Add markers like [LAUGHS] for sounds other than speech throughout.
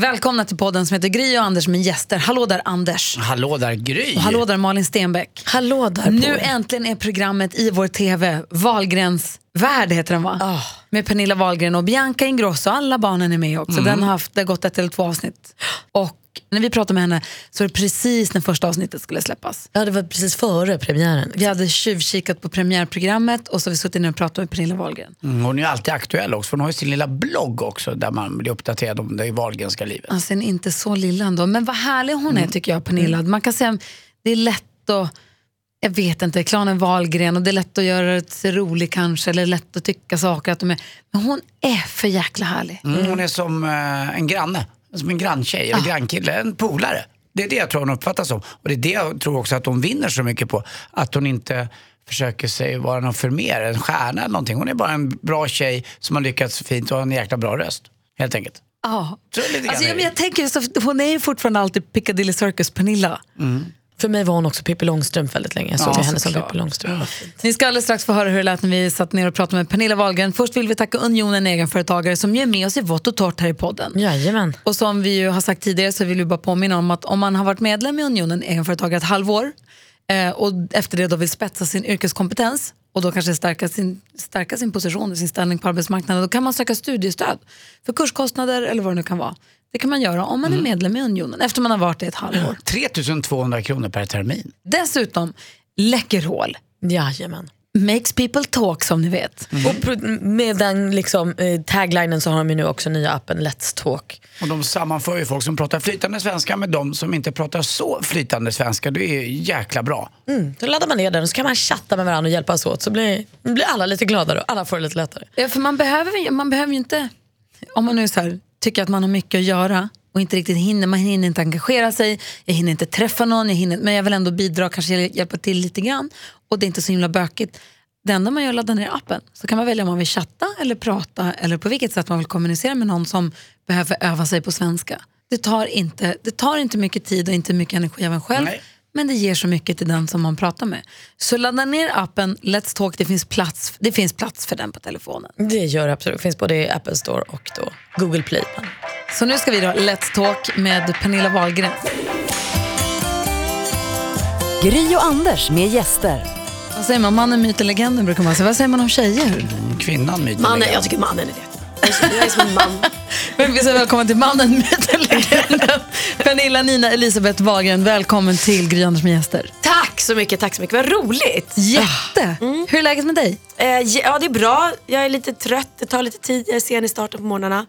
Välkomna till podden som heter Gry och Anders med gäster. Hallå där Anders. Hallå där Gry! Och hallå där Malin Stenbeck. Hallå där Nu er. äntligen är programmet i vår TV, Wahlgrens värld heter den va? Ah. Med Pernilla Wahlgren och Bianca Ingrosso, alla barnen är med också. Mm. Den har haft, det har gått ett eller två avsnitt. Och när vi pratade med henne så var det precis när första avsnittet skulle släppas. Ja, det var precis före premiären. Vi hade tjuvkikat på premiärprogrammet och så har vi suttit ner och pratat med Pernilla Wahlgren. Mm, hon är ju alltid aktuell också, för hon har ju sin lilla blogg också där man blir uppdaterad om det Wahlgrenska livet. Alltså den är inte så lilla ändå. Men vad härlig hon Mm. är tycker jag, Pernilla. Man kan säga det är lätt att, jag vet inte, klanen Wahlgren och det är lätt att göra sig rolig kanske, eller lätt att tycka saker. Att de är, men hon är för jäkla härlig. Mm, hon är som eh, en granne, som en granntjej eller grannkille, en polare. Det är det jag tror hon uppfattas som. Och det är det jag tror också att hon vinner så mycket på. Att hon inte försöker sig vara någon förmer, en stjärna eller någonting. Hon är bara en bra tjej som har lyckats fint och har en jäkla bra röst. Helt enkelt. Ja. Grann Alltså, jag, jag tänker, så, hon är ju fortfarande alltid Piccadilly Circus Pernilla. För mig var hon också Pippi Långstrump väldigt länge. Jag såg Ja, henne som såklart. Pippi Långstrump. Ni ska alldeles strax få höra hur det lät när vi satt ner och pratade med Pernilla Wahlgren. Först vill vi tacka Unionen Egenföretagare som är med oss i vått och torrt här i podden. Jajamän. Och som vi har sagt tidigare så vill vi bara påminna om att om man har varit medlem i Unionen Egenföretagare ett halvår eh, och efter det då vill spetsa sin yrkeskompetens och då kanske stärka sin, stärka sin position och sin ställning på arbetsmarknaden, då kan man söka studiestöd för kurskostnader eller vad det nu kan vara. Det kan man göra om man är medlem i Unionen efter man har varit det ett halvår. [GASPS] 3200 kronor per termin. Dessutom, Läckerhål. Jajamän. Makes people talk som ni vet. Och pro- med den liksom, eh, taglinen så har de ju nu också nya appen Let's Talk. Och de sammanför ju folk som pratar flytande svenska med de som inte pratar så flytande svenska. Det är jäkla bra. Mm. Så laddar man ner den och så kan man chatta med varandra och hjälpas åt så blir, blir alla lite gladare och alla får det lite lättare. Ja, för man behöver, man behöver ju inte, om man nu så här, tycker att man har mycket att göra och inte riktigt hinner, man hinner inte engagera sig, jag hinner inte träffa någon, jag hinner, men jag vill ändå bidra, kanske hjälpa till lite grann och det är inte så himla bökigt. Det enda man gör är att ladda ner appen, så kan man välja om man vill chatta eller prata eller på vilket sätt man vill kommunicera med någon som behöver öva sig på svenska. Det tar inte, det tar inte mycket tid och inte mycket energi av en själv. Nej. Men det ger så mycket till den som man pratar med. Så ladda ner appen Let's Talk, det finns plats, det finns plats för den på telefonen. Det gör det absolut. Det finns både i Apple Store och då Google Play. Så nu ska vi då Let's Talk med Pernilla Wahlgren. Gry och Anders med gäster. Vad säger man? Mannen, myten, legenden brukar man säga. Vad säger man om tjejer? Kvinnan, myten, Mannen, legenden. jag tycker mannen är det. Jag är som en man. [LAUGHS] Men vi säger välkommen till mannen, myten, legenden. Pernilla Nina Elisabeth Wahlgren, välkommen till Gry Anders med gäster. Tack så mycket, tack så mycket. Vad roligt. Jätte! Hur är läget med dig? Eh, ja, det är bra. Jag är lite trött, det tar lite tid. Jag är sen i starten på morgnarna.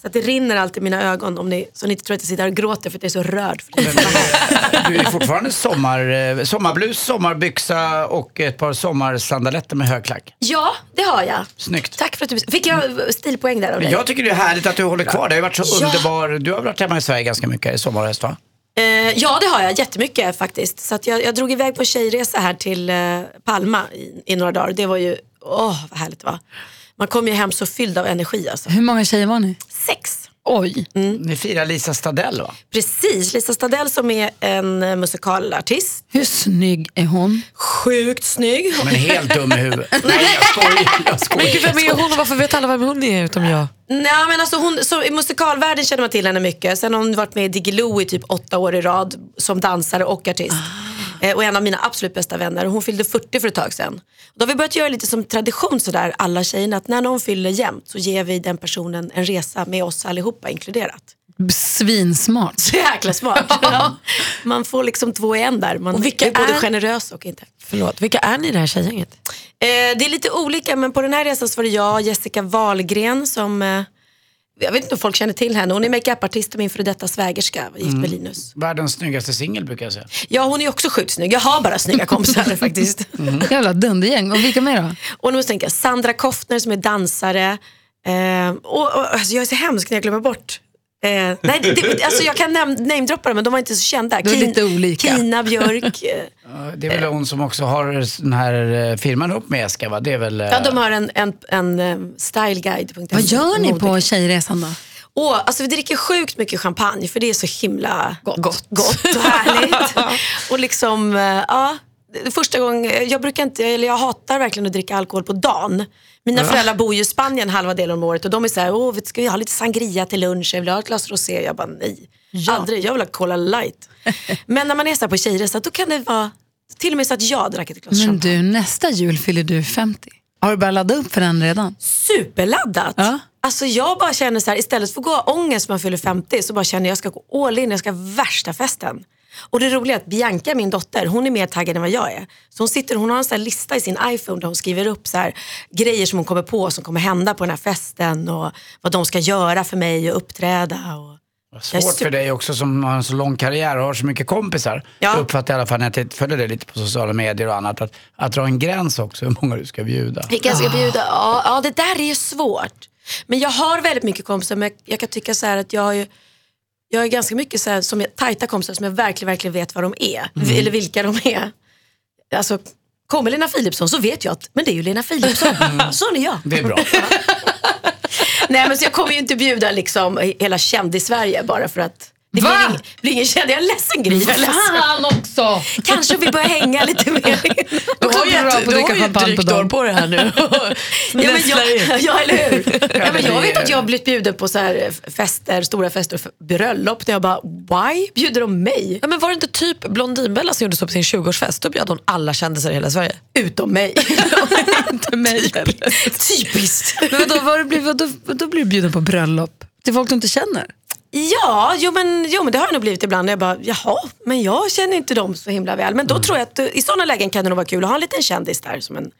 Så att det rinner alltid i mina ögon om ni, så ni inte tror att jag sitter här och gråter för att jag är så rörd. För det. Du är fortfarande sommar, eh, sommarblus, sommarbyxa och ett par sommarsandaletter med högklack. Ja, det har jag. Snyggt. Tack för att du Fick jag stilpoäng där av dig? Jag tycker det är härligt att du håller kvar. Det har varit så Ja. underbar. Du har varit hemma i Sverige ganska mycket i sommar och höst va? Eh, ja, det har jag. Jättemycket faktiskt. Så att jag, jag drog iväg på tjejresa här till eh, Palma i, i några dagar. Det var ju, åh vad härligt det var. Man kom ju hem så fylld av energi alltså. Hur många tjejer var ni? Sex. Oj. Ni firar Lisa Stadell va? Precis, Lisa Stadell som är en eh, musikalartist. Hur snygg är hon? Sjukt snygg. Men helt dum i huvudet. [LAUGHS] Nej jag skojar. Jag Men gud, vem är hon och varför vet alla vem hon är utom jag? Nej, men alltså hon, så I musikalvärlden känner man till henne mycket. Sen har hon varit med i Diggiloo i typ åtta år i rad som dansare och artist. Eh, och en av mina absolut bästa vänner. Hon fyllde 40 för ett tag sedan. Då har vi börjat göra lite som tradition sådär, alla tjejerna, att när någon fyller jämnt så ger vi den personen en resa med oss allihopa inkluderat. Svinsmart. Så jäkla smart. [LAUGHS] Ja. Man får liksom två i en där. Man Och vilka är både är- generös och inte. Förlåt, vilka är ni i det här tjejgänget? Eh, det är lite olika men på den här resan så var det jag, Jessica Wahlgren som eh, jag vet inte om folk känner till henne. Hon är makeupartist och min före detta svägerska, gift med Linus. Världens snyggaste singel brukar jag säga. Ja, hon är också sjukt snygg. Jag har bara snygga [LAUGHS] kompisar faktiskt. Jävla dundergäng. Och vilka mer då? Och nu tänker jag Sandra Koftner som är dansare. Eh, och, och, alltså, jag är så hemsk när jag glömmer bort Eh, nej, det, alltså jag kan nam- namedroppa dem men de var inte så kända. De är lite olika. Kina Björk. eh, Det är väl hon som också har den här eh, firman upp med Eska va? Det är väl... eh, ja, de har en, en, en eh, styleguide. Vad gör ni på tjejresan då? Åh, alltså vi dricker sjukt mycket champagne för det är så himla gott, gott, och härligt. [LAUGHS] och liksom, eh, ja, första gången, jag brukar inte, eller jag hatar verkligen att dricka alkohol på dagen. Mina föräldrar bor ju i Spanien halva delen om året och de är så här, åh, ska vi ha lite sangria till lunch? Jag vill ha ett glas rosé. Jag bara, nej, aldrig. Jag vill ha Cola light. [LAUGHS] Men när man är så här på tjejresa, då kan det vara, till och med så att jag drack ett glas Men champagne. du, nästa jul fyller du 50. Har du börjat ladda upp för den redan? superladdat. Ja. Alltså jag bara känner så här, istället för att gå ångest när man fyller 50 så bara känner jag jag ska gå all in, jag ska ha värsta festen. Och det roliga är att Bianca, min dotter, hon är mer taggad än vad jag är. Så hon, sitter, hon har en sån här lista i sin iPhone där hon skriver upp så här, grejer som hon kommer på som kommer hända på den här festen och vad de ska göra för mig och uppträda. Och... Svårt super- för dig också som har en så lång karriär och har så mycket kompisar. Ja. Jag uppfattar i alla fall när jag följer dig lite på sociala medier och annat att, att dra en gräns också hur många du ska bjuda. Vilka jag ska bjuda? Ja, ja, det där är ju svårt. Men jag har väldigt mycket kompisar, men jag, jag kan tycka så här att jag har ju jag har ganska mycket så här, som jag, tajta kompisar som jag verkligen, verkligen vet vad de är. Eller vilka de är. Alltså, kommer Lena Philipsson så vet jag att men det är ju Lena Philipsson. [LAUGHS] Sån är jag. Det är bra. [LAUGHS] Nej men så jag kommer ju inte bjuda liksom hela kändis-Sverige bara för att det Va? blir ingen, blir ingen kändis. Jag är ledsen Gry, jag är ledsen. Fan också! Kanske vi börjar hänga lite mer. [LAUGHS] Du har ju ett, du har ju drygt år på det här nu. [LAUGHS] Ja, men jag, ja, eller hur? Ja, men jag det vet att jag har blivit bjuden på så här fester, stora fester, bröllop där jag bara, why bjuder de mig? Ja, men var det inte typ Blondinbella som gjorde så på sin 20-årsfest? Då bjöd hon alla kändisar i hela Sverige. Utom mig. [LAUGHS] Inte mig. Typiskt. Men vadå, vad blir, vadå, då blir du bjuden på bröllop? Till folk du inte känner? Ja, jo men, jo men det har jag nog blivit ibland. Jag bara, jaha, men jag känner inte dem så himla väl. Men då tror jag att eh, i sådana lägen kan det nog vara kul att ha en liten kändis där som en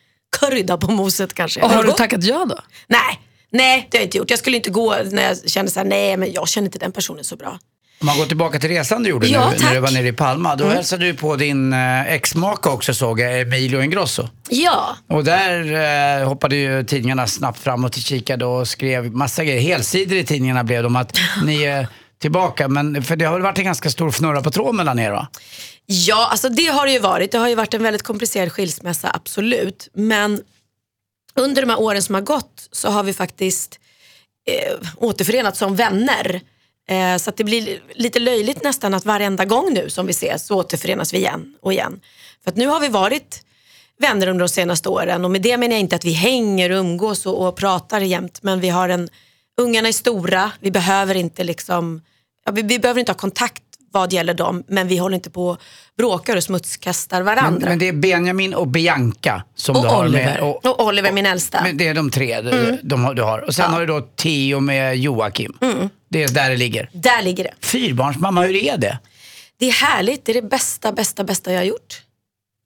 krydda på moset kanske. Och har du tackat ja då? Nej, nej det har jag inte gjort. Jag skulle inte gå när jag kände så här, nej men jag känner inte den personen så bra. Om man går tillbaka till resan du gjorde Ja, nu, när du var nere i Palma. Då hälsade du på din eh, exmaka också såg jag, Emilio Ingrosso. Ja, Och där eh, hoppade ju tidningarna snabbt framåt och kikade och skrev massa grejer. Helsidor i tidningarna blev de att [LAUGHS] ni är tillbaka. Men, för det har väl varit en ganska stor fnurra på tråden mellan er va? Ja, alltså det har det ju varit. Det har ju varit en väldigt komplicerad skilsmässa, absolut. Men under de här åren som har gått så har vi faktiskt eh, återförenats som vänner. Eh, så det blir lite löjligt nästan att varenda gång nu som vi ses så återförenas vi igen och igen. För att nu har vi varit vänner under de senaste åren och med det menar jag inte att vi hänger och umgås och, och pratar jämt men vi har en, ungarna är stora, vi behöver inte liksom, ja, vi, vi behöver inte ha kontakt vad gäller dem men vi håller inte på och bråkar och smutskastar Men, varandra. men det är Benjamin och Bianca som Och du har Oliver. med. Och, och Oliver min äldsta. men det är de tre du, de har, du har. Och sen har du då Theo med Joakim. Det är där det ligger. Där ligger det. Fyrbarnsmamma, hur är det? Det är härligt, det är det bästa, bästa, bästa jag har gjort.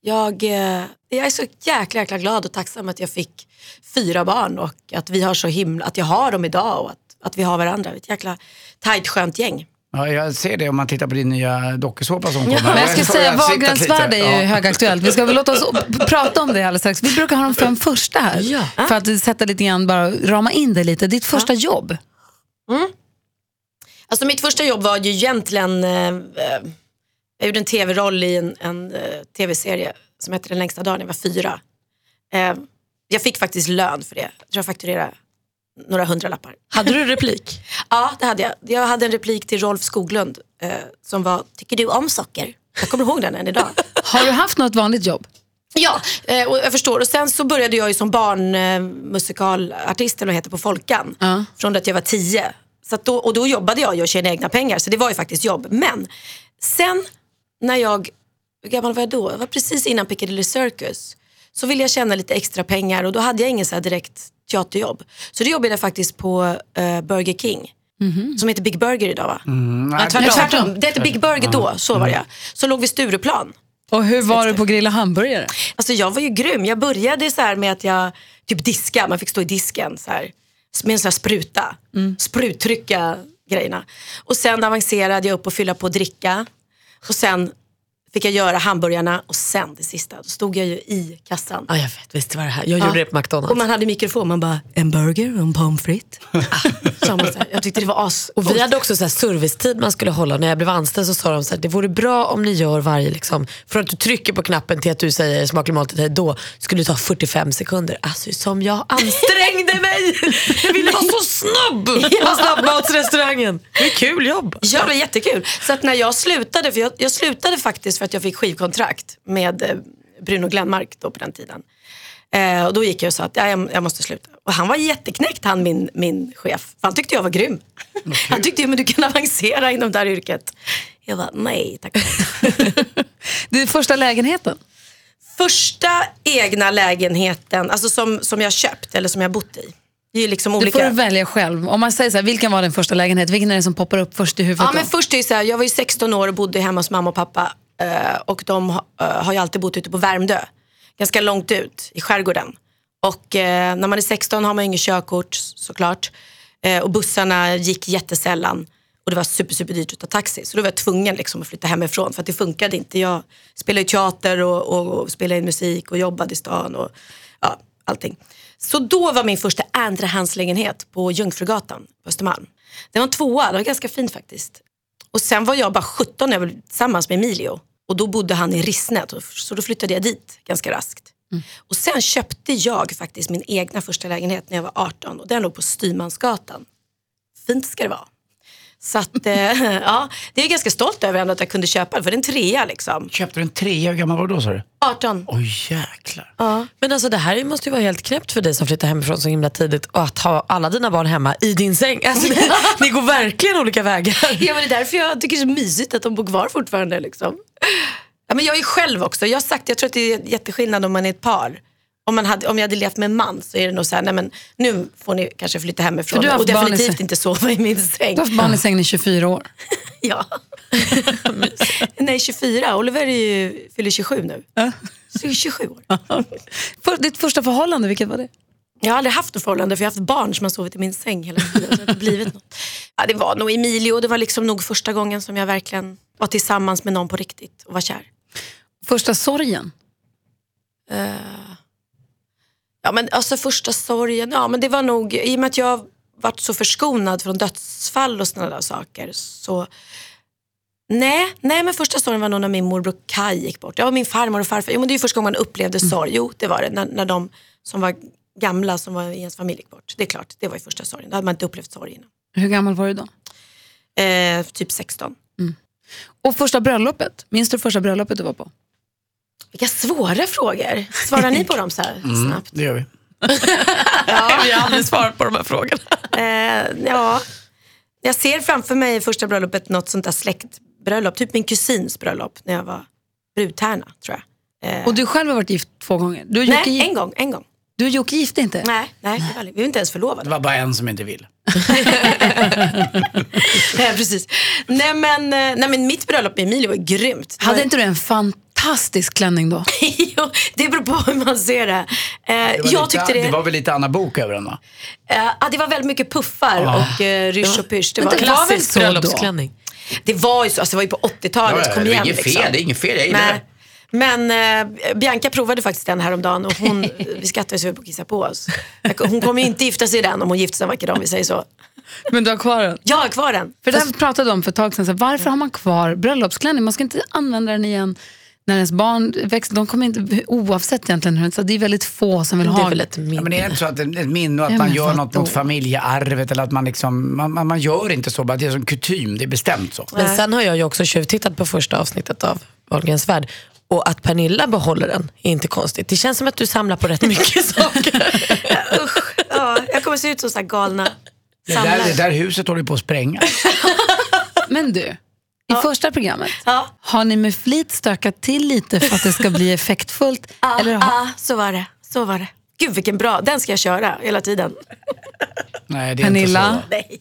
Jag, eh, jag är så jäkla, jäkla glad och tacksam att jag fick fyra barn och att vi har så himla, att jag har dem idag och att, att vi har varandra. Ett jäkla tajt skönt gäng. Ja, jag ser det om man tittar på din nya dokusåpa som kommer. Men jag skulle säga Wahlgrens är ju Ja. högaktuellt. Vi ska väl låta oss prata om det alldeles strax. Vi brukar ha de fem första här. För att sätta lite grann, bara rama in det lite. Ditt första jobb. Alltså mitt första jobb var ju egentligen, eh, eh, jag gjorde en tv-roll i en, en eh, tv-serie som hette Den längsta dagen, jag var fyra. Eh, jag fick faktiskt lön för det. Jag tror jag fakturerade några hundralappar. Hade du replik? [LAUGHS] Ja, det hade jag. Jag hade en replik till Rolf Skoglund eh, som var, tycker du om socker? Jag kommer ihåg den än idag. [LAUGHS] Har du haft något vanligt jobb? Ja, eh, och jag förstår. Och sen så började jag ju som barnmusikalartist eller vad heter på Folkan. Ja. Från att jag var tio. Så att då, och då jobbade jag och tjänade egna pengar. Så det var ju faktiskt jobb. Men sen när jag, hur gammal var jag då? Jag var precis innan Piccadilly Circus. Så ville jag tjäna lite extra pengar och då hade jag ingen så här direkt teaterjobb. Så då jobbade jag faktiskt på eh, Burger King. Som heter Big Burger idag va? Mm, Ja, tvärtom. tvärtom. Det hette Big Burger då, så var det Så låg vi Stureplan. Och hur var du på grilla hamburgare? Alltså jag var ju grym. Jag började så här med att jag typ diska, man fick stå i disken så här, med en sån här spruta. Spruttrycka grejerna. Och sen avancerade jag upp och fylla på och dricka. Och sen fick jag göra hamburgarna och sen det sista, då stod jag ju i kassan. Ja, jag vet. Visst var det här. Jag gjorde det på McDonalds. Och man hade mikrofon, man bara, en burger och en pommes frites. [LAUGHS] man så här. Jag tyckte det var as. Och vi hade också så här servicetid man skulle hålla. När jag blev anställd så sa de så här, det vore bra om ni gör varje, liksom, från att du trycker på knappen till att du säger smaklig dig, då skulle det ta 45 sekunder. Alltså som jag ansträngde [LAUGHS] mig! Jag ville vara så snabb på [LAUGHS] snabbmatsrestaurangen. Det är kul jobb. Ja, det var jättekul. Så att när jag slutade, för jag, jag slutade faktiskt för att jag fick skivkontrakt med eh, Bruno Glenmark då på den tiden. Eh, och då gick jag och sa att ja, jag, jag måste sluta. Och han var jätteknäckt han min, min chef. Han tyckte jag var grym. Han tyckte att du kan avancera inom det här yrket. Jag var nej tack. [LAUGHS] Det är första lägenheten. Första egna lägenheten, alltså som, som jag köpt eller som jag bott i. Det är liksom Du olika. får välja själv. Om man säger så här, vilken var din första lägenhet? Vilken är det som poppar upp först i huvudet? Ja, men först är det så här, jag var ju 16 år och bodde hemma hos mamma och pappa. Eh, och de eh, har ju alltid bott ute på Värmdö. Ganska långt ut i skärgården. Och eh, när man är 16 har man ju inget körkort såklart. Och bussarna gick jättesällan. Och det var super, super dyrt att ta taxi. Så då var jag tvungen liksom att flytta hemifrån för att det funkade inte. Jag spelade ju teater och, och, och spelade in musik och jobbade i stan och ja, allting. Så då var min första andrahandslägenhet på Jungfrugatan på Östermalm. Den var en tvåa, det var ganska fint faktiskt. Och sen var jag bara 17 när jag var tillsammans med Emilio. Och då bodde han i Rissne, så då flyttade jag dit ganska raskt. Och sen köpte jag faktiskt min egna första lägenhet när jag var 18 och den låg på Styrmansgatan. Fint ska det vara. Så att, eh, [LAUGHS] ja, det är jag ganska stolt över ändå att jag kunde köpa den, för det är en trea liksom. Köpte du en trea? Hur gammal var du då sa du? 18. Oj jäklar. Men alltså det här måste ju vara helt knäppt för dig som flyttar hemifrån så himla tidigt och att ha alla dina barn hemma i din säng. [LAUGHS] Alltså, ni, ni går verkligen olika vägar. Ja, men det är därför jag tycker det är så mysigt att de bor kvar fortfarande. Liksom. Ja, men jag är själv också. Jag har sagt, jag tror att det är jätteskillnad om man är ett par. Om, man hade, om jag hade levt med en man så är det nog så här, nej men nu får ni kanske flytta hemifrån För du har och definitivt inte sova i min säng. Du har haft barn i sängen i 24 år. [LAUGHS] Ja. [LAUGHS] nej, 24. Oliver är ju, fyller 27 nu. Så 27 år. [LAUGHS] För, ditt första förhållande, vilket var det? Jag har aldrig haft ett förhållande för jag har haft barn som har sovit i min säng hela tiden. Så det har inte blivit något. Ja, det var nog Emilio. Det var liksom nog första gången som jag verkligen var tillsammans med någon på riktigt och var kär. Första sorgen? Ja, men alltså första sorgen, ja men det var nog, i och med att jag varit så förskonad från dödsfall och sådana där saker så Nej, nej men första sorgen var nog när min morbror Kai gick bort. Ja, min farmor och farfar. Jo, men det är ju första gången man upplevde sorg. Jo, det var det. När, när de som var gamla, som var i ens familj gick bort. Det är klart, det var ju första sorgen. Då hade man inte upplevt sorg innan. Hur gammal var du då? Eh, typ 16. Och första bröllopet? Minns du första bröllopet du var på? Vilka svåra frågor. Svarar ni på dem så här [LAUGHS] snabbt? Det gör vi. [LAUGHS] Vi har aldrig svarat på de här frågorna. Eh, ja, jag ser framför mig i första bröllopet något sånt där släktbröllop. Typ min kusins bröllop när jag var brudtärna tror jag. Eh, Och du själv har varit gift två gånger? Du nej, Jocke, en gång. En gång. du och Jocke gifte inte? Nej, nej, det aldrig- vi var inte ens Det förlovade. var bara en som inte vill. [LAUGHS] Nej, precis. Nej men, eh, nej, men mitt bröllop med Emilio var grymt. Det Hade var- inte du en fantastisk klänning då? [LAUGHS] jo, det beror på hur man ser det. Eh, Det var, jag lite, tyckte det, det var väl lite Anna Bok över den va? eh, ja, det var väldigt mycket puffar och eh, rysch och pysch. Det var, det var väl bröllopsklänning. det var ju så, alltså, det var ju på 80-talet. Kom det är igen inget liksom. fel, det är inget fel. Jag gillar det. Men eh, Bianca provade faktiskt den häromdagen och hon, [LAUGHS] vi skrattade så vi på kissa på oss. Hon kommer ju inte gifta sig i den om hon gifter sig en vacker dag om vi säger så. Men du har kvar den? Jag har kvar den. För det här pratade om för ett tag sedan. Så varför har man kvar bröllopsklänning? Man ska inte använda den igen när ens barn växer. De kommer inte, oavsett egentligen så det är väldigt få som vill Det ha är väl ett Ja, minne. men det är inte så att det ett minne och att Ja, man gör något mot familjearvet eller att man liksom, man, man, man gör inte så, bara det är som kutym, det är bestämt så. Men sen har jag ju också tjuvtittat på första avsnittet av Wahlgrens värld. Och att Pernilla behåller den är inte konstigt. Det känns som att du samlar på rätt mycket [LAUGHS] saker. Usch, ja, jag kommer se ut som så här galna Det där, samlare. det där huset håller på att spränga. Men du, i första programmet, Ja. har ni med flit stökat till lite för att det ska bli effektfullt? [LAUGHS] Ja, Eller har, ja, så var det. Så var det. Gud vilken bra, den ska jag köra hela tiden. [LAUGHS] Nej, det är Pernilla? inte så. Nej.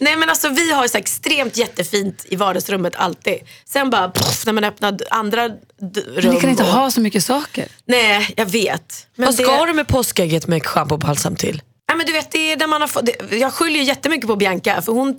Nej men alltså vi har så extremt jättefint i vardagsrummet alltid. Sen bara pff, när man öppnar andra rum. ni kan inte och... ha så mycket saker. Nej jag vet. Men Vad ska det... du med påskägget med schampo och balsam till? Ja, men du vet, det är när man har fått, det, jag skyller ju jättemycket på Bianca för hon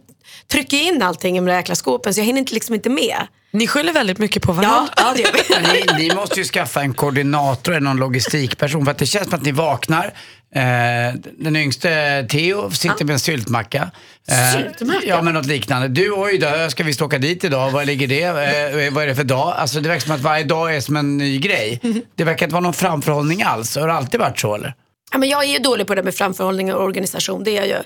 trycker in allting i de där jäkla skåpen så jag hinner inte, liksom inte med. Ni skyller väldigt mycket på Ja, varandra. ja det gör vi. Men [LAUGHS] Ni, ni måste ju skaffa en koordinator eller någon logistikperson för att det känns som att ni vaknar, Eh, den yngste Theo sitter med en syltmacka. Eh, Syltmacka? Ja, men något liknande. Du, oj då, ska vi åka dit idag? Var ligger det? Eh, vad är det för dag? Alltså det verkar som att varje dag är som en ny grej. Det verkar inte vara någon framförhållning alls. Har det alltid varit så eller? Ja, men jag är ju dålig på det med framförhållning och organisation, det är jag ju.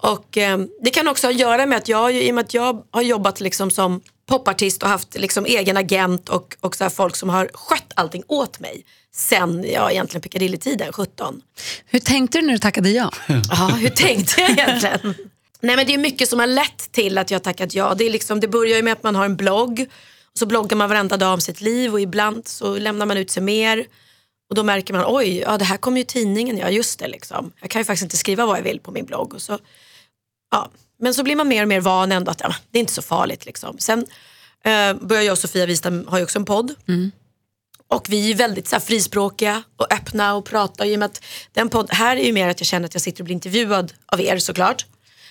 Och, eh, det kan också ha att göra med att jag, i och med att jag har jobbat liksom som popartist och haft liksom egen agent och, och så här folk som har skött allting åt mig sen jag egentligen Piccadilly-tiden, 17. Hur tänkte du när du tackade ja? [LAUGHS] Ja, hur tänkte jag egentligen? Nej men det är mycket som har lett till att jag har tackat ja. Det, är liksom, det börjar ju med att man har en blogg. Och så bloggar man varenda dag om sitt liv och ibland så lämnar man ut sig mer. Och då märker man, oj, ja, det här kommer ju tidningen, ja just det liksom. Jag kan ju faktiskt inte skriva vad jag vill på min blogg. Och så, ja. Men så blir man mer och mer van ändå att ja, det är inte så farligt. Liksom. Sen eh, börjar jag och Sofia Wistam har ju också en podd. Och vi är väldigt så här, frispråkiga och öppna och pratar. I och att den podd, här är ju mer att jag känner att jag sitter och blir intervjuad av er såklart.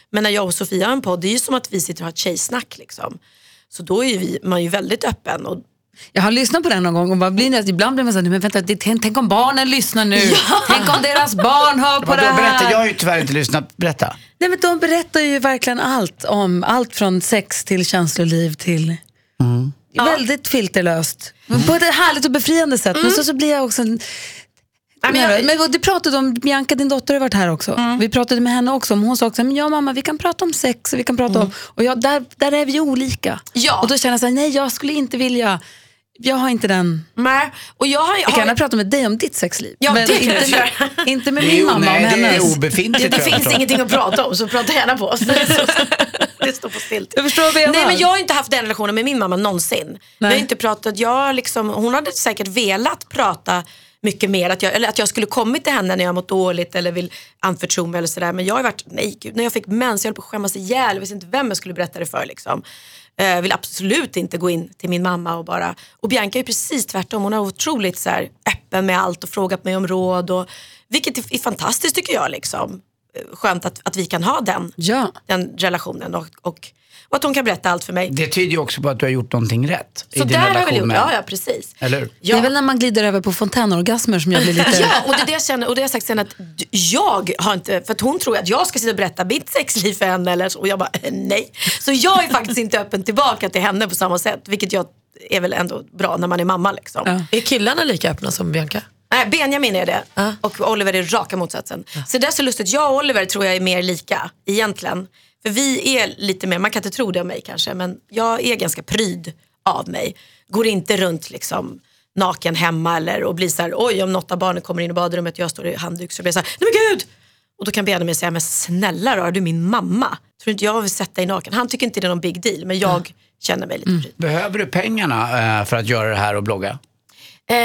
Men när jag och Sofia har en podd, det är ju som att vi sitter och har ett tjejsnack. Liksom. Så då är ju vi, man ju väldigt öppen. Och, Jag har lyssnat på den någon gång och bara blir, ibland blir man så här, men vänta, det, tänk, tänk om barnen lyssnar nu. [LAUGHS] Tänk om deras barn hör på det här. berätta, jag har ju tyvärr inte lyssnat. Berätta. Nej, men de berättar ju verkligen allt om allt från sex till känsloliv till väldigt filterlöst. Men På ett härligt och befriande sätt. Men så, så blir jag också... En... men men, jag- men du pratade om, Bianca din dotter har varit här också. Vi pratade med henne också. om Hon sa också, men ja mamma vi kan prata om sex. och Vi kan prata om, och jag, där, där är vi olika. Ja. Och då känner jag så här, nej jag skulle inte vilja, jag har inte den. Nej, och jag har, Jag har, kan gärna prata med dig om ditt sexliv. Ja, men det inte, med, inte med min ju- mamma nej, om det är hennes. obefintligt. det finns ingenting att prata om så prata gärna på oss. [LAUGHS] det står på stilt. Jag förstår vad jag Nej men jag har inte haft den relationen med min mamma någonsin. Nej. Jag har inte pratat, jag liksom, hon hade säkert velat prata mycket mer, att jag, eller att jag skulle kommit till henne när jag mått dåligt eller vill anförtro mig eller sådär. Men jag har varit, nej gud, när jag fick mens, jag höll på att skämmas ihjäl, jag visste inte vem jag skulle berätta det för. Liksom. Eh, Jag vill absolut inte gå in till min mamma och bara, och Bianca är precis tvärtom, hon är otroligt så här, öppen med allt och frågat mig om råd. Och, vilket är, är fantastiskt tycker jag. Liksom. Eh, Skönt att, att vi kan ha den, Ja. den relationen och, och, och att hon kan berätta allt för mig. Det tyder ju också på att du har gjort någonting rätt i Så din där har vi relation gjort, med ja, ja precis. Eller hur? Ja. Det är väl när man glider över på fontänorgasmer som jag blir lite... [LAUGHS] Ja, och det är det jag känner, och det har jag sagt sen att jag har inte, för att hon tror att jag ska sitta och berätta mitt sexliv för henne eller så, och jag bara eh, nej. Så jag är faktiskt inte öppen tillbaka till henne på samma sätt, vilket jag är väl ändå bra när man är mamma liksom. Ja. Är killarna lika öppna som Bianca? Nej, Benjamin är det Ja. och Oliver är raka motsatsen. Så det är så lustigt, jag och Oliver tror jag är mer lika egentligen. För vi är lite mer, man kan inte tro det om mig kanske, men jag är ganska pryd av mig. Går inte runt liksom naken hemma eller och blir så här, oj om något av barnen kommer in i badrummet och jag står i handduk så blir jag så här, nej men gud! Och då kan Benjamin säga, men snälla är du min mamma? Tror inte jag vill sätta dig naken? Han tycker inte det är någon big deal, men jag känner mig lite pryd. Behöver du pengarna eh, för att göra det här och blogga? Eh,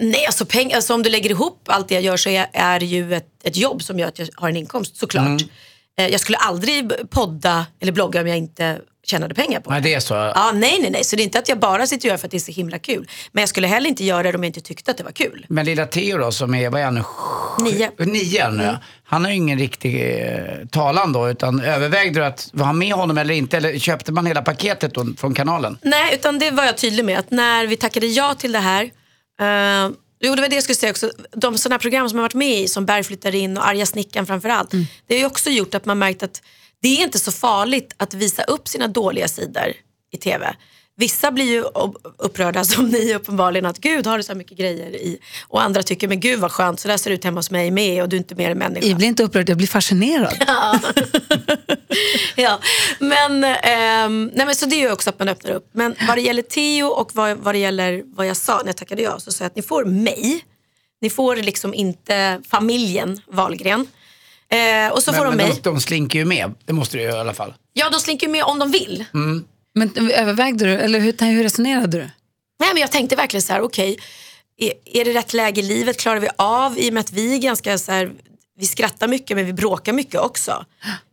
nej, alltså, peng, alltså om du lägger ihop allt det jag gör så är, är det ju ett, ett jobb som gör att jag har en inkomst såklart. Eh, jag skulle aldrig podda eller blogga om jag inte tjänade pengar på Nej, det är så. Ja, nej, nej, nej. Så det är inte att jag bara sitter och gör för att det är så himla kul. Men jag skulle heller inte göra det om jag inte tyckte att det var kul. Men lilla Theo då, som är, vad är han nu? Nio. Nio nu. Mm. Han har ju ingen riktig eh, talan då, utan övervägde du att vara med honom eller inte? Eller köpte man hela paketet då från kanalen? Nej, utan det var jag tydlig med. Att när vi tackade ja till det här. Eh, jo, det var det jag skulle säga också. De sådana program som jag varit med i, som Berg flyttar in och Arga snickaren framförallt. Det har ju också gjort att man märkt att det är inte så farligt att visa upp sina dåliga sidor i TV. Vissa blir ju upprörda som ni uppenbarligen att gud har du så här mycket grejer i. Och andra tycker men gud vad skönt så där ser det ut hemma hos mig med och du är inte mer en människa. Jag blir inte upprörd, jag blir fascinerad. [LAUGHS] ja, men, ehm, nej, men så det är ju också att man öppnar upp. Men vad det gäller Theo och vad, vad det gäller vad jag sa när jag tackade ja så sa jag att ni får mig. Ni får liksom inte familjen Wahlgren. Eh, och så får men de men mig. de, de slinker ju med, det måste du ju i alla fall. Ja, de slinker med om de vill. Men övervägde du, eller hur, hur resonerade du? Nej, men jag tänkte verkligen så här, okej, är, är det rätt läge i livet? Klarar vi av? I och med att vi är ganska så här, vi skrattar mycket men vi bråkar mycket också.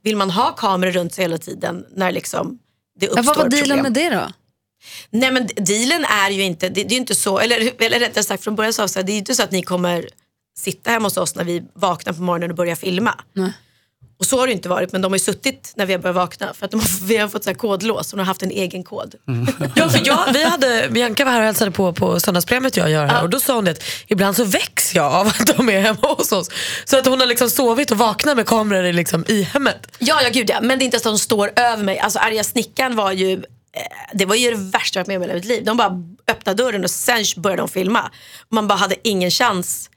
Vill man ha kameror runt sig hela tiden när liksom det Ja, uppstår vad var dealen problem? med det då? Nej men dealen är ju inte, det, det är inte så, eller, eller rättare sagt från början jag så här, det är ju inte så att ni kommer sitta hemma hos oss när vi vaknar på morgonen och börjar filma. Nej. Och så har det inte varit, men de har ju suttit när vi har börjat vakna för att de har, vi har fått så här kodlås och de har haft en egen kod. Ja, för jag, vi hade, Bianca var här och hälsade på på söndagsprogrammet jag gör här och då sa hon det att ibland så väcks jag av att de är hemma hos oss. Så att hon har liksom sovit och vaknat med kameror liksom, i hemmet. Ja, ja gud ja. Men det är inte så att de står över mig. Alltså arga snickaren var ju, eh, det var ju det värsta jag varit med om i hela mitt liv. De bara öppnade dörren och sen började de filma. Man bara hade ingen chans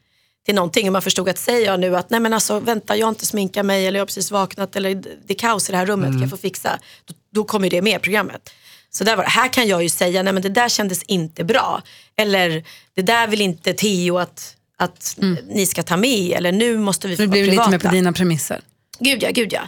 till någonting. Och man förstod att säger jag nu att nej men alltså vänta jag har inte sminkat mig eller jag har precis vaknat eller det är kaos i det här rummet, kan jag få fixa? Då, då kommer det med i programmet. Så där var det. Här kan jag ju säga, nej men det där kändes inte bra. Eller det där vill inte Theo att, att ni ska ta med. Eller nu måste vi få Nu vara blir det lite privata. mer på dina premisser. Gud ja, gud ja.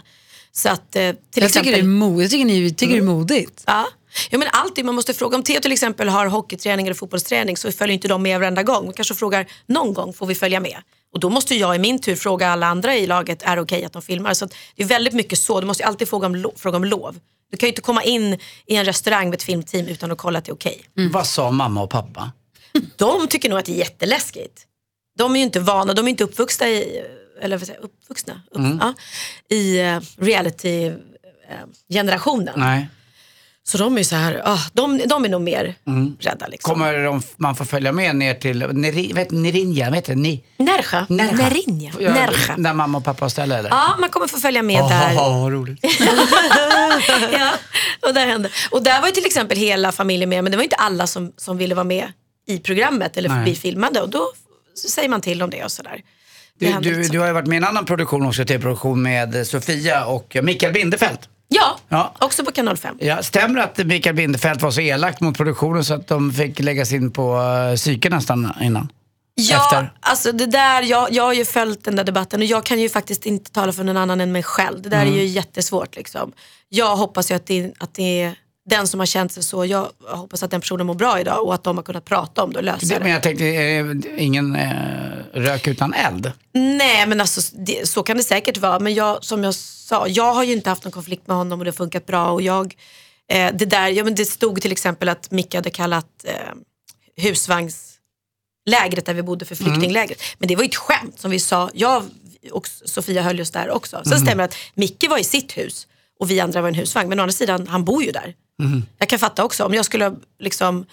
Så att eh, till Jag exempel... tycker, det är mo- jag tycker, ni, tycker det är modigt. Ja. Ja, men alltid, man måste fråga. Om Theo till exempel har hockeyträning eller fotbollsträning så följer inte de med varenda gång. Man kanske frågar någon gång får vi följa med. Och då måste jag i min tur fråga alla andra i laget, är det okej att de filmar? Så det är väldigt mycket så, du måste alltid fråga om, lo- fråga om lov. Du kan ju inte komma in i en restaurang med ett filmteam utan att kolla att det är okej. Vad sa mamma och pappa? De tycker nog att det är jätteläskigt. De är ju inte vana, de är inte uppvuxna i, eller vad säger, uppvuxna? Upp, ja, i uh, reality-generationen. Nej. Så de är så här, ah, de, de är nog mer rädda. Liksom. Kommer de, man få följa med ner till Neri, vet, Nerinja? Vet du, ni? Nerja. Nerinja. Ja, Nerja. Där mamma och pappa har ställe eller? Ja, man kommer få följa med där. Åh, vad roligt. [LAUGHS] ja, och, där hände. och där var ju till exempel hela familjen med, men det var inte alla som, som ville vara med i programmet eller Nej. bli filmade. Och då säger man till om det och sådär. Du, du, du har ju varit med i en annan produktion också, tv-produktion med Sofia och Mikael Bindefeld. Ja, Ja. också på kanal 5. Ja, stämmer det att Mikael Bindefeld var så elakt mot produktionen så att de fick läggas in på uh, psyke nästan innan? Ja, Efter? alltså det där, jag, jag har ju följt den där debatten och jag kan ju faktiskt inte tala för någon annan än mig själv. Det där Mm. är ju jättesvårt. Liksom. Jag hoppas ju att det, att det är den som har känt sig så. Jag hoppas att den personen mår bra idag och att de har kunnat prata om det och lösa Det, det. men jag tänkte, eh, ingen eh, rök utan eld. Nej men alltså det, så kan det säkert vara. Men jag, som jag sa, jag har ju inte haft någon konflikt med honom och det har funkat bra. Och jag, eh, det, där, ja, men det stod till exempel att Micke hade kallat eh, husvagnslägret där vi bodde för flyktinglägret. Men det var ju ett skämt som vi sa. Jag och Sofia höll oss där också. Sen stämmer det att Micke var i sitt hus och vi andra var i en husvagn. Men å andra sidan, han bor ju där. Jag kan fatta också, om jag skulle liksom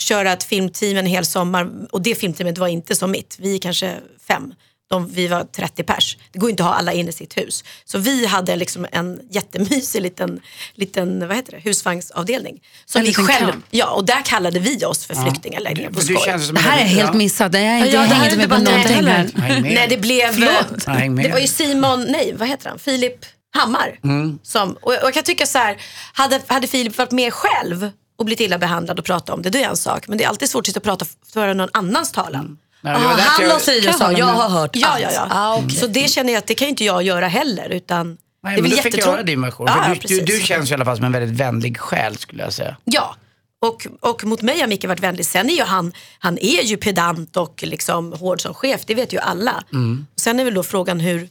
köra ett filmteam en hel sommar och det filmteamet var inte som mitt. Vi är kanske fem. De, vi var 30 pers. Det går inte att ha alla inne i sitt hus. Så vi hade liksom en jättemysig liten, liten vad heter det, husvagnsavdelning. Som En vi själv, camp. ja, och där kallade vi oss för flyktinganläggningen på du skoj. Det här är helt ja. missat. Jag, inte, Ja, jag hänger inte med på någonting här. Nej, det blev... Förlåt. Ja. Det var ju Simon, nej vad heter han? Filip Hammar. Mm. Som, och jag kan tycka så här, hade, hade Filip varit med själv och blivit illa behandlad och pratat om det, det är en sak. Men det är alltid svårt att prata för någon annans talan. Nej, Ah, han jag- och Siri Kan sa, jag har hört Ja, allt. ja, ja. Ah, okej. Så det känner jag att det kan inte jag göra heller. Utan Nej, det är men väl du fick göra din version. Ja, du, du, du känns i alla fall som en väldigt vänlig själ skulle jag säga. Ja, och, och mot mig har Micke varit vänlig. Sen är ju han, han är ju pedant och liksom hård som chef, det vet ju alla. Mm. Sen är väl då frågan hur,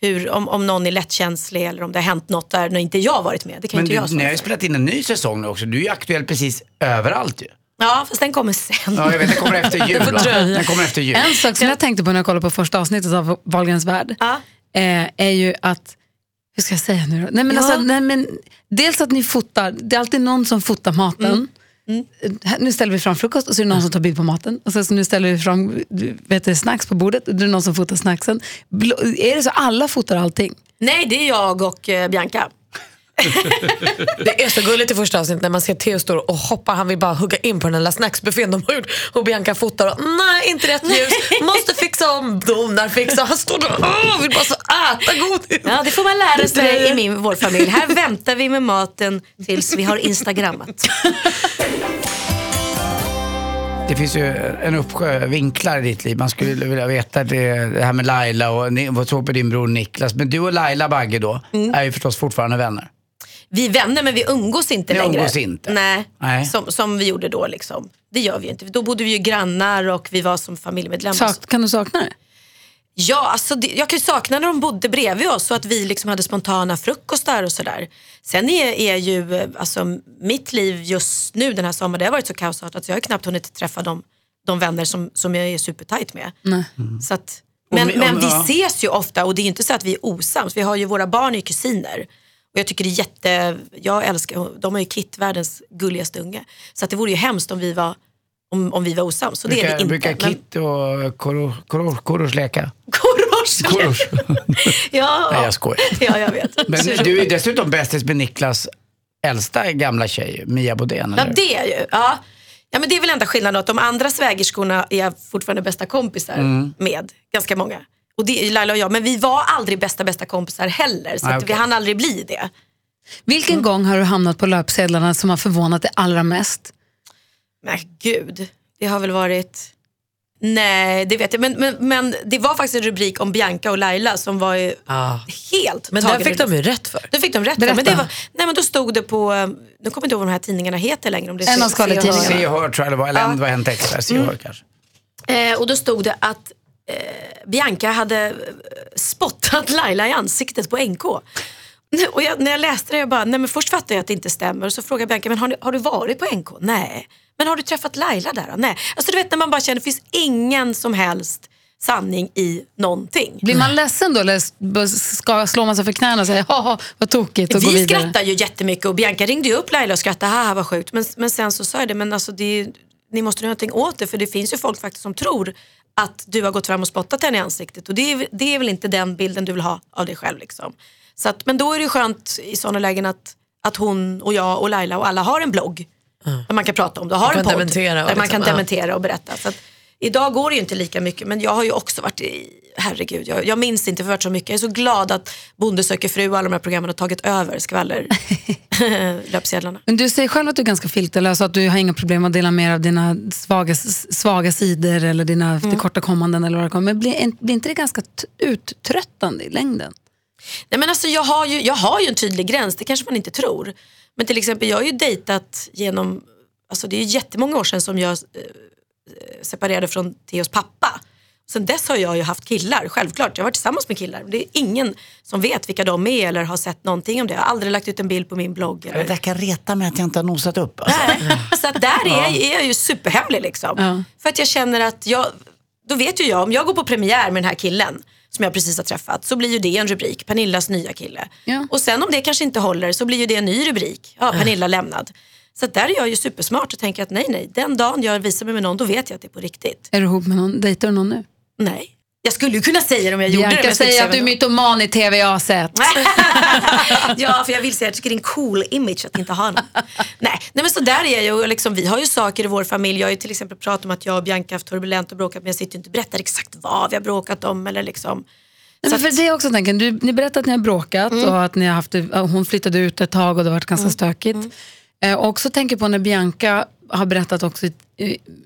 hur, om, om någon är lättkänslig eller om det har hänt något där när inte jag har varit med. Det kan Men inte du, jag ni har ju spelat in en ny säsong nu också. Du är ju aktuell precis överallt ju. Ja, fast den kommer sen. Ja, jag vet, den kommer efter [LAUGHS] jul. va? Den kommer efter jul. En sak som jag tänkte på när jag kollade på första avsnittet av Wahlgrens värld Ja. eh, är ju att, hur ska jag säga nu då? Nej, men Ja. alltså, nej, men, dels att ni fotar, det är alltid någon som fotar maten. Mm. Här- Nu ställer vi fram frukost och så är det någon som tar bild på maten. Och sen så nu ställer vi fram vet du, snacks på bordet och då är det någon som fotar snacksen. Blå, är det så alla fotar allting? Nej, det är jag och eh, Bianca. Det är så gulligt i första avsnittet när man ser Theo står och hoppar. Han vill bara hugga in på den lilla snacksbuffén de har gjort. Och Bianca fotar och nej inte rätt ljus. Måste fixa om. Donar fixa. Han står där och vill bara så äta godis. Ja, det får man lära sig i min, vår familj. Här väntar vi med maten tills vi har instagrammat. Det finns ju en uppsjö vinklar i ditt liv. Man skulle vilja veta det, det här med Laila och vad tror på din bror Niklas. Men du och Laila Bagge då Mm. är ju förstås fortfarande vänner. Vi är vänner men vi umgås inte Ni längre. umgås inte? Nej, Nej. Som, som vi gjorde då. Liksom. Det gör vi ju inte. Då bodde vi ju grannar och vi var som familjemedlemmar. Sak, kan du sakna det? Ja, alltså det, jag kan ju sakna när de bodde bredvid oss och att vi liksom hade spontana frukostar och sådär. Sen är, är ju eh, alltså, mitt liv just nu den här sommaren, det har varit så kaosartat så jag har knappt hunnit träffa de, de vänner som, som jag är supertajt med. Nej. Så att Men, Om- men vi ja. ses ju ofta och det är inte så att vi är osams. Vi har ju våra barn ju kusiner. Och jag tycker det är jätte, jag älskar, de har ju Kit, världens gulligaste unge. Så att det vore ju hemskt om vi var, om, om vi var osams. Så det är Brukar, vi inte. brukar Men- Kit och Korosh Koro, Korosh leka? Korosh. [LAUGHS] Ja, Nej, jag skojar. ja, jag vet. Men du är dessutom bästis med Niklas äldsta gamla tjej, Mia Bodén. Ja det är ju. Ja. Ja, men det är väl enda skillnaden att de andra svägerskorna är jag fortfarande bästa kompisar Mm. med. Ganska många. Och det är Laila och jag. Men vi var aldrig bästa bästa kompisar heller. Så Nej, att okej. vi hann aldrig bli det. Vilken gång har du hamnat på löpsedlarna som har förvånat dig allra mest? Men gud, det har väl varit... Nej, det vet jag. Men, men, men det var faktiskt en rubrik om Bianca och Laila som var ju Ah. helt Men där fick de ju rätt för. Det fick de rätt Berätta. för. Men, det var, nej, men då stod det på, nu kommer jag inte ihåg vad de här tidningarna heter längre. Om det är En av Se- Se och Hör. skvallertidningarna. Se och hör tror jag det var, eller Ja. det var Hänt Extra. Se och hör kanske. Eh, och då stod det att eh, Bianca hade eh, spottat [LAUGHS] Laila i ansiktet på NK. Och jag, när jag läste det, jag bara, nej men först fattade jag att det inte stämmer. Och så frågade Bianca, men har, ni, har du varit på NK? Nej. Men har du träffat Laila där då? Nej. Alltså du vet när man bara känner, det finns ingen som helst sanning i någonting. Blir man ledsen då eller ska, slår man sig för knäna och säger haha vad tokigt och går Vi vidare? skrattar ju jättemycket och Bianca ringde ju upp Laila och skrattade, haha vad sjukt. Men, men sen så sa jag det, men alltså det ni måste göra någonting åt det för det finns ju folk faktiskt som tror att du har gått fram och spottat henne i ansiktet och det är, det är väl inte den bilden du vill ha av dig själv. Liksom. Så att, men då är det skönt i sådana lägen att, att hon och jag och Laila och alla har en blogg där man kan prata om det. Har Man en podd och där man liksom, kan dementera och berätta. Så att, idag går det ju inte lika mycket men jag har ju också varit i, herregud, jag, jag minns inte för varit så mycket. Jag är så glad att Bonde söker fru och alla de här programmen har tagit över skvaller [LAUGHS] löpsedlarna. Men du säger själv att du är ganska filterlös och att du har inga problem att dela med av dina svaga, svaga sidor eller dina Mm. tillkortakommanden. Eller vad det kommer. Men blir, blir inte det ganska uttröttande i längden? Nej, men alltså, jag, har ju, jag har ju en tydlig gräns, det kanske man inte tror. Men till exempel jag har ju dejtat genom, alltså det är ju jättemånga år sedan som jag eh, separerade från Theos pappa. Sen dess har jag ju haft killar, självklart. Jag har varit tillsammans med killar. Det är ingen som vet vilka de är eller har sett någonting om det. Jag har aldrig lagt ut en bild på min blogg. Eller... Det där kan reta mig att jag inte har nosat upp. Alltså. Nej, så att där är, jag, är jag ju superhemlig liksom. Ja. För att jag känner att jag, då vet ju jag, om jag går på premiär med den här killen som jag precis har träffat så blir ju det en rubrik, Pernillas nya kille. Ja. Och sen om det kanske inte håller så blir ju det en ny rubrik, ja, Pernilla lämnad. Så där är jag ju supersmart och tänker att nej nej, den dagen jag visar mig med någon då vet jag att det är på riktigt. Är du ihop med någon? Dejtar du någon nu? Nej. Jag skulle ju kunna säga det om jag gjorde det. Bianca ska inte säger att du är mytoman i tv jag har sett. ja, för jag vill säga att jag tycker det är en cool image att inte ha någon. nej, nej, men så där är jag ju. Liksom, vi har ju saker i vår familj. Jag har ju till exempel pratat om att jag och Bianca har haft turbulent och bråkat men jag sitter ju inte och berättar exakt vad vi har bråkat om. Eller liksom. Nej, för det är också tanken. Du, ni berättade att ni har bråkat Mm. och att ni har haft, det- hon flyttade ut ett tag och det har varit ganska stökigt. Mm. Eh, och också tänker på när Bianca har berättat också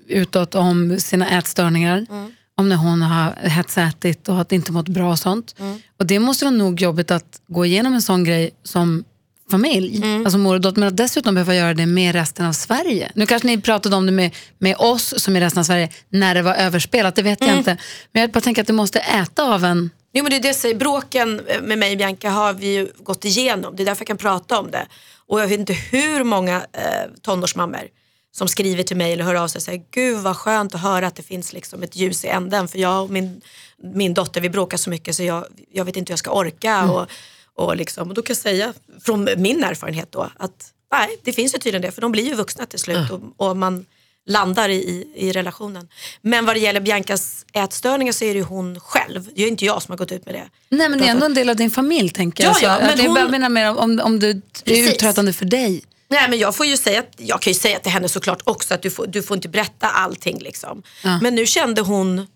utåt om sina ätstörningar. Mm. Om när hon har hetsätit och att inte mått bra och sånt. Mm. Och det måste vara nog jobbigt att gå igenom en sån grej som familj, Mm. alltså mor och dotter, men att dessutom behöva göra det med resten av Sverige. Nu kanske ni pratade om det med, med oss som är resten av Sverige när det var överspelat, det vet jag Mm. inte. Men jag bara tänker att det måste äta av en Jo men det är det jag säger, bråken med mig och Bianca har vi ju gått igenom. Det är därför jag kan prata om det. Och jag vet inte hur många eh, tonårsmammor som skriver till mig eller hör av sig och säger Gud vad skönt att höra att det finns liksom ett ljus i änden. För jag och min, min dotter vi bråkar så mycket så jag, jag vet inte hur jag ska orka. Och, och, liksom, och då kan jag säga från min erfarenhet då att nej, det finns ju tydligen det. För de blir ju vuxna till slut och, och man landar i, i, relationen. Men vad det gäller Biancas ätstörningar så är det ju hon själv. Det är inte jag som har gått ut med det. Nej men det är ändå en del av din familj tänker jag. Ja, Så ja, men är hon- bara menar mer om, om det är Precis. uttröttande för dig. Nej men jag får ju säga att, jag kan ju säga till henne såklart också att du får, du får inte berätta allting liksom. Ja. Men nu kände hon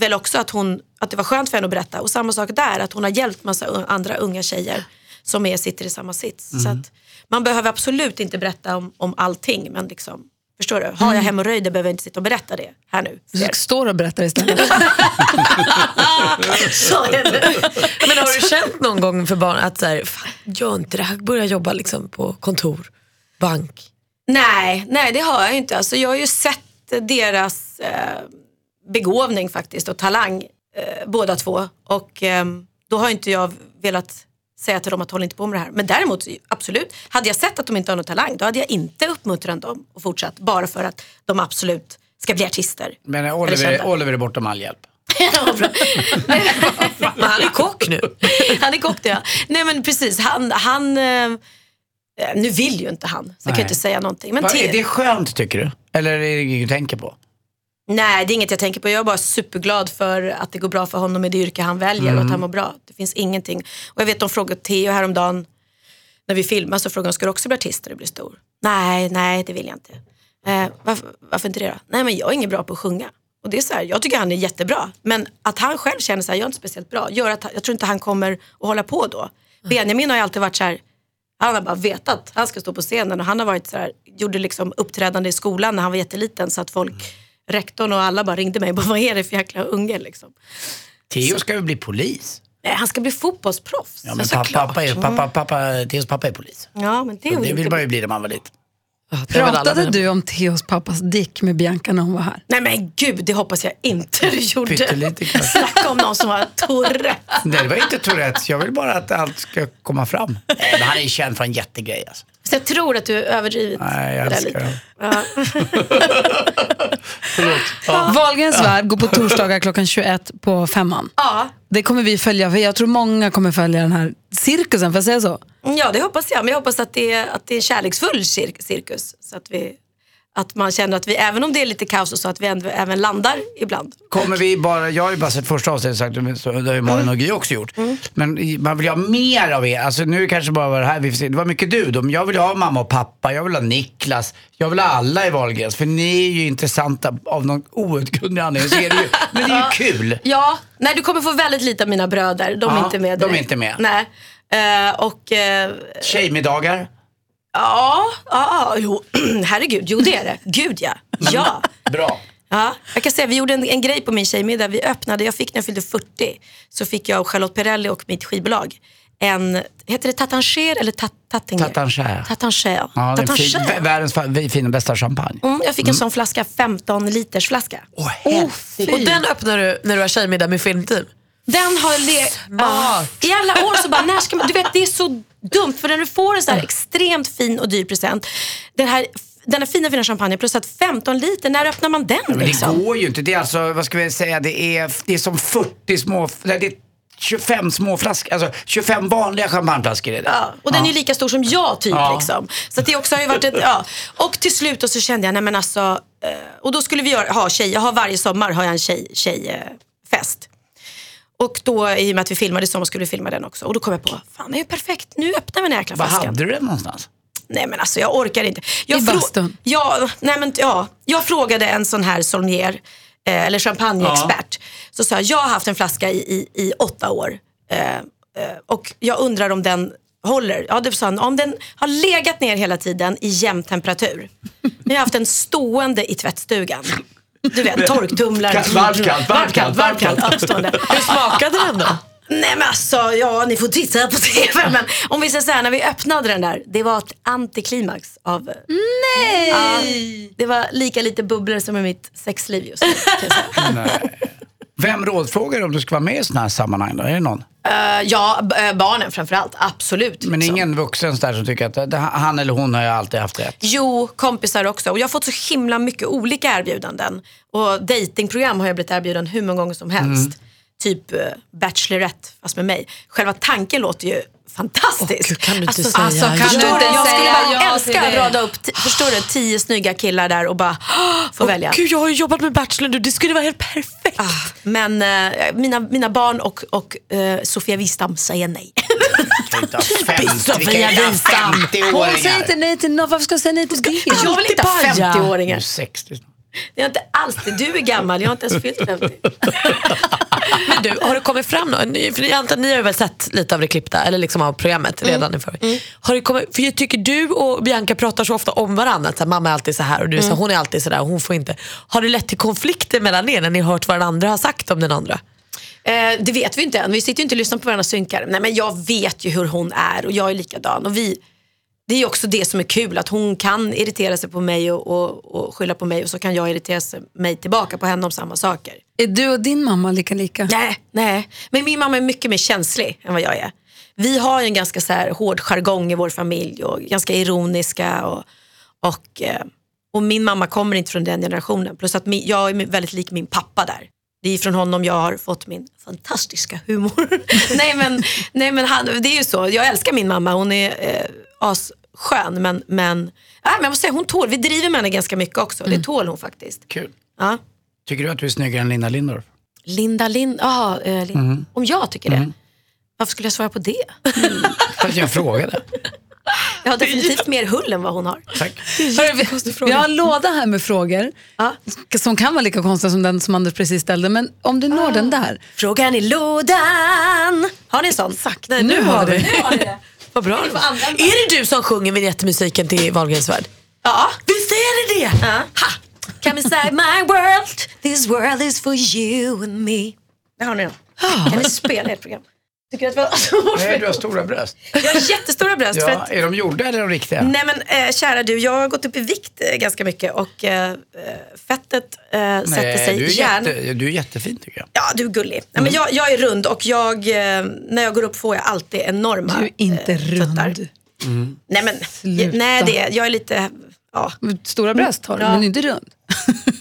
väl också att, hon, att det var skönt för henne att berätta. Och samma sak där, att hon har hjälpt massa andra unga tjejer som är, sitter i samma sits. Så att man behöver absolut inte berätta om, om allting. Men liksom, förstår du? Har jag hemorrojder behöver jag inte sitta och berätta det här nu. Du står och berättar istället. [LAUGHS] Så är det. Men har du känt någon gång för barn att så här, fan, gör inte det här, börja jobba liksom på kontor, bank? Nej, nej det har jag inte. Alltså, jag har ju sett deras eh, begåvning faktiskt och talang eh, båda två. Och eh, då har inte jag velat säga till dem att håll inte på med det här. Men däremot absolut, hade jag sett att de inte har någon talang då hade jag inte uppmuntrat dem och fortsatt bara för att de absolut ska bli artister. Men Oliver. Oliver är bortom all hjälp. Men [LAUGHS] han är kock nu. han är kock det, ja. Nej men precis, han, han eh, nu vill ju inte han, så jag kan inte säga någonting. Men Va, är det skönt tycker du? Eller är det inget du tänker på? Nej, det är inget jag tänker på. Jag är bara superglad för att det går bra för honom i det yrke han väljer och att han mår bra. Det finns ingenting. Och jag vet de frågade Theo häromdagen när vi filmar så frågade de, ska du också bli artist när du blir stor? Nej, nej det vill jag inte. Eh, varför, varför inte det då? Nej men jag är ingen bra på att sjunga. Och det är så här, jag tycker han är jättebra. Men att han själv känner så här, jag är inte speciellt bra, gör att jag tror inte han kommer att hålla på då. Benjamin har ju alltid varit så här, han har bara vetat att han ska stå på scenen och han har varit så här, gjorde liksom uppträdande i skolan när han var jätteliten så att folk, rektorn och alla bara ringde mig bara, vad är det för jäkla unge liksom. Theo ska ju bli polis. Nej, han ska bli fotbollsproffs. Ja, men pappa, pappa, är, pappa, pappa, Theos pappa är polis. Ja, men det, Det vill man ju bli när man var liten. Pratade du om Theos pappas dick med Bianca när hon var här? Nej men gud, det hoppas jag inte du gjorde. Pyttelite kanske. Snacka om någon som har Tourette. Nej, det var inte Tourettes. Jag vill bara att allt ska komma fram. Nej, men han är ju känd för en jättegrej alltså. Så jag tror att du är överdrivet. Nej, jag älskar honom. [LAUGHS] Ja. Wahlgrens värld går på torsdagar klockan 21 på femman. Ja. Det kommer vi följa, för jag tror många kommer följa den här cirkusen, får jag säga så? ja, det hoppas jag. Men jag hoppas att det är, att det är en kärleksfull cir- cirkus. Så att, vi, att man känner att vi, även om det är lite kaos och så, att vi ändå, även landar ibland. Kommer vi bara, jag har ju bara sett första avsnittet sagt, men så- det har ju Malin och Gry också gjort. Men i- man vill ju ha mer av er. Alltså nu kanske bara var det här, vi se. Det var mycket du då, men jag vill ha mamma och pappa, jag vill ha Niklas, jag vill ha alla i Wahlgrens. För ni är ju intressanta av någon outgrundlig anledning. Så är det ju, [LAUGHS] men det är ju kul. Ja, nej du kommer få väldigt lite av mina bröder. De är Ja, inte med de är inte med. Nej. Eh, och eh, Tjejmiddagar. Ja, ja, ja, jo, [CLEARS THROAT] herregud, jo det är det. Gud ja. Ja. Bra. Ja, jag kan säga, vi gjorde en, en grej på min tjejmiddag. Vi öppnade, jag fick när jag fyllde 40, så fick jag av Charlotte Perrelli och mitt skivbolag en, heter det Tatancher eller tat, Tattinger? Tatancher. Tatancher. Ja, fin, vä- världens fina bästa champagne. Mm, jag fick en sån flaska, 15 liters flaska. Åh, helsike. Och den öppnar du när du har tjejmiddag med filmteam? Den har le- Ah, I alla år så bara, när ska man, du vet det är så dumt för när du får en så här extremt fin och dyr present, den här, den här fina fina champagnen plus att 15 liter, när öppnar man den det liksom? går ju inte. Det är alltså, vad ska vi säga, det är, det är som 40 små, nej, det är 25 små flaskor, alltså 25 vanliga champagneflaskor är det. Ja, och den är ju lika stor som jag typ. Ja. Liksom. Så att det också har ju varit ett, ja. Och till slut då så kände jag, nej men alltså, eh, och då skulle vi ha tjej, jag har varje sommar har jag en tjej, tjejfest. Och då i och med att vi filmade sommar skulle vi filma den också. Och då kom jag på, fan det är ju perfekt, nu öppnar vi den här jäkla Var flaskan. hade du den någonstans? Nej men alltså jag orkar inte. Jag I bastun? Ja, nej men ja. Jag frågade en sån här sommelier, eh, eller champagneexpert. Så sa jag, jag har haft en flaska i, i, i åtta år. Eh, eh, och jag undrar om den håller. Ja, det sa han, om den har legat ner hela tiden i jämn temperatur. Jag har haft den stående i tvättstugan. Du vet, torktumlare. Kallt, varmt, kallt, varmt, kallt, varmt, kallt. varmt, uppstående. Hur smakade den då? Nej men alltså, ja ni får titta på TV. Men om vi säger så här, när vi öppnade den där, det var ett antiklimax av... Nej! Ja, det var lika lite bubblor som i mitt sexliv just nu. Vem rådfrågar om du ska vara med i sådana här sammanhang då? Är det någon? Eh, ja, b- eh, barnen framförallt, absolut. Men liksom. ingen vuxen där som tycker att det- han eller hon har ju alltid haft rätt. Jo, kompisar också. Och jag har fått så himla mycket olika erbjudanden. Och datingprogram har jag blivit erbjuden hur många gånger som helst. Typ uh, Bachelorette, fast med mig. Själva tanken låter ju fantastisk. Gud, kan du inte alltså, säga alltså, kan du inte Jag skulle säga bara ja älska att rada upp, förstår du, tio snygga killar där och bara [GASPS] få välja. Gud, jag har ju jobbat med Bachelor nu, det skulle vara helt perfekt. Ah, men eh, mina, mina barn och, och eh, Sofia Wistam säger nej. 50, Sofia Wistam. 'Hon säger inte 50-åringar. nej till något, varför ska jag säga nej till det? jag vill inte ha Paja. 50-åringar. 60 snart. Det är inte alls det. Du är gammal, jag har inte ens fyllt 50. [LAUGHS] Men du, har det kommit fram något? För jag antar, ni har väl sett lite av det klippta, eller liksom av programmet redan i förväg. Har det kommit, för jag tycker du och Bianca pratar så ofta om varandra. Att så här, mamma är alltid så här och du är så, här, hon är alltid så där och hon får inte. Har det lett till konflikter mellan er när ni har hört vad den andra har sagt om den andra? Eh, det vet vi inte än. Vi sitter ju inte och lyssnar på varandra synkar. Nej, men jag vet ju hur hon är och jag är likadan. Och vi, det är också det som är kul, att hon kan irritera sig på mig och, och, och skylla på mig och så kan jag irritera sig, mig tillbaka på henne om samma saker. Är du och din mamma lika lika? Nej, nej. Men min mamma är mycket mer känslig än vad jag är. Vi har ju en ganska så här hård jargong i vår familj och ganska ironiska. Och, och, eh, och min mamma kommer inte från den generationen. Plus att min, jag är väldigt lik min pappa där. Det är från honom jag har fått min fantastiska humor. [LAUGHS] nej men, nej, men han, det är ju så, jag älskar min mamma, hon är eh, asskön men, men, äh, men jag måste säga, hon tål, vi driver med henne ganska mycket också, det tål hon faktiskt. Kul. Ja. Tycker du att du är snyggare än Linda Lindorff? Linda Lind, aha, eh, Lin- om jag tycker det? Varför skulle jag svara på det? För att jag frågade. [LAUGHS] Jag har definitivt mer hull än vad hon har. Tack. Hörru, vi, vi har en låda här med frågor Ja. som kan vara lika konstiga som den som Anders precis ställde. Men om du når den där. Frågan i lådan. Har ni en sån? Exakt. Nej, Nu har vi. [LAUGHS] Vad bra. Är det du som sjunger vignettmusiken till Wahlgrens värld? Ja. Visst är det det? Ja. Come inside my world, this world is for you and me. Där har ni den. Kan ni spela ert program? Tycker du att vi har [LAUGHS] Nej, du har stora bröst. Jag har jättestora bröst. För Ja, att, är de gjorda eller är de riktiga? nej men eh, kära du, jag har gått upp i vikt eh, ganska mycket och eh, eh, fettet eh, sätter sig du, är gärna. jätte, du är jättefin tycker jag. Ja, du är gullig. Nej, men jag, jag är rund och jag, eh, när jag går upp får jag alltid enorma Du är inte eh, rund. Nej, men, Sluta. nej det, jag är lite... Ja. Stora bröst har du, Ja. men du inte rund.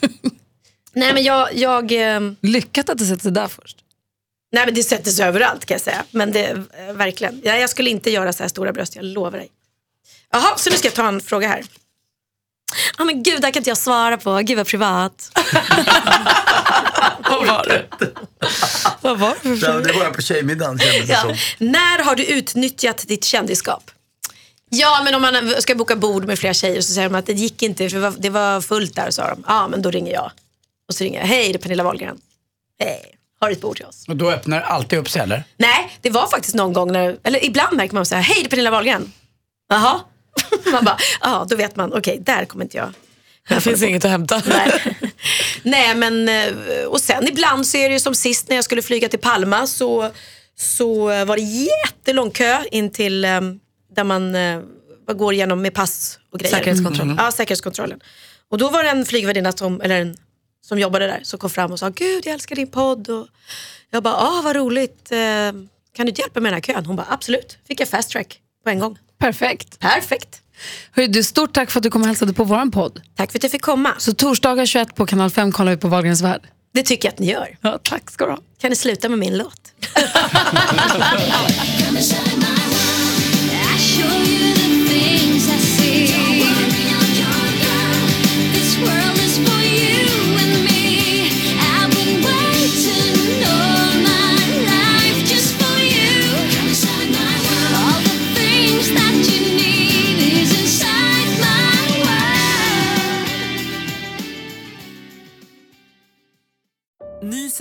[LAUGHS] Nej, men jag... jag eh, Lyckat att det sätter sig där först. Nej, men det sätter sig överallt kan jag säga. Men det, eh, verkligen. Ja, jag skulle inte göra så här stora bröst, jag lovar dig. Jaha, så nu ska jag ta en fråga här. Ja men gud, det här kan inte jag svara på. Gud vad privat. [LAUGHS] Vad var det? [LAUGHS] Vad var det för Ja, det var på tjejmiddagen kändes det Ja. som. När har du utnyttjat ditt kändisskap? Ja, men om man ska boka bord med flera tjejer så säger de att det gick inte för det var- det var fullt där. sa de. Ja, men då ringer jag. Och så ringer jag. Hej, det är Pernilla Wahlgren. Hej, har ett bord till oss? Och då öppnar alltid upp sig eller? Nej, det var faktiskt någon gång när, eller ibland märker man så här, hej det är Pernilla Wahlgren. Jaha. [LAUGHS] man bara, ja då vet man, okej där kommer inte jag. Här finns inget att hämta. Nej. [LAUGHS] Nej men, eh, och sen ibland så är det ju som sist när jag skulle flyga till Palma så, så var det jättelång kö in till eh, där man eh, går igenom med pass och grejer. Säkerhetskontrollen. Ja, säkerhetskontrollen. Och då var det en flygvärdinna som, eller en, som jobbade där som kom fram och sa, gud jag älskar din podd. Och jag bara, ah vad roligt. Eh, kan du inte hjälpa mig med den här kön? Hon bara, absolut. Fick jag fast track på en gång. Perfekt. Perfekt. Hörru, du, stort tack för att du kom och hälsade på vår podd. Tack för att jag fick komma. Så torsdagar 21 på kanal 5 kollar vi på Wahlgrens värld. Det tycker jag att ni gör. Ja, tack ska du ha. Kan ni sluta med min låt? [LAUGHS]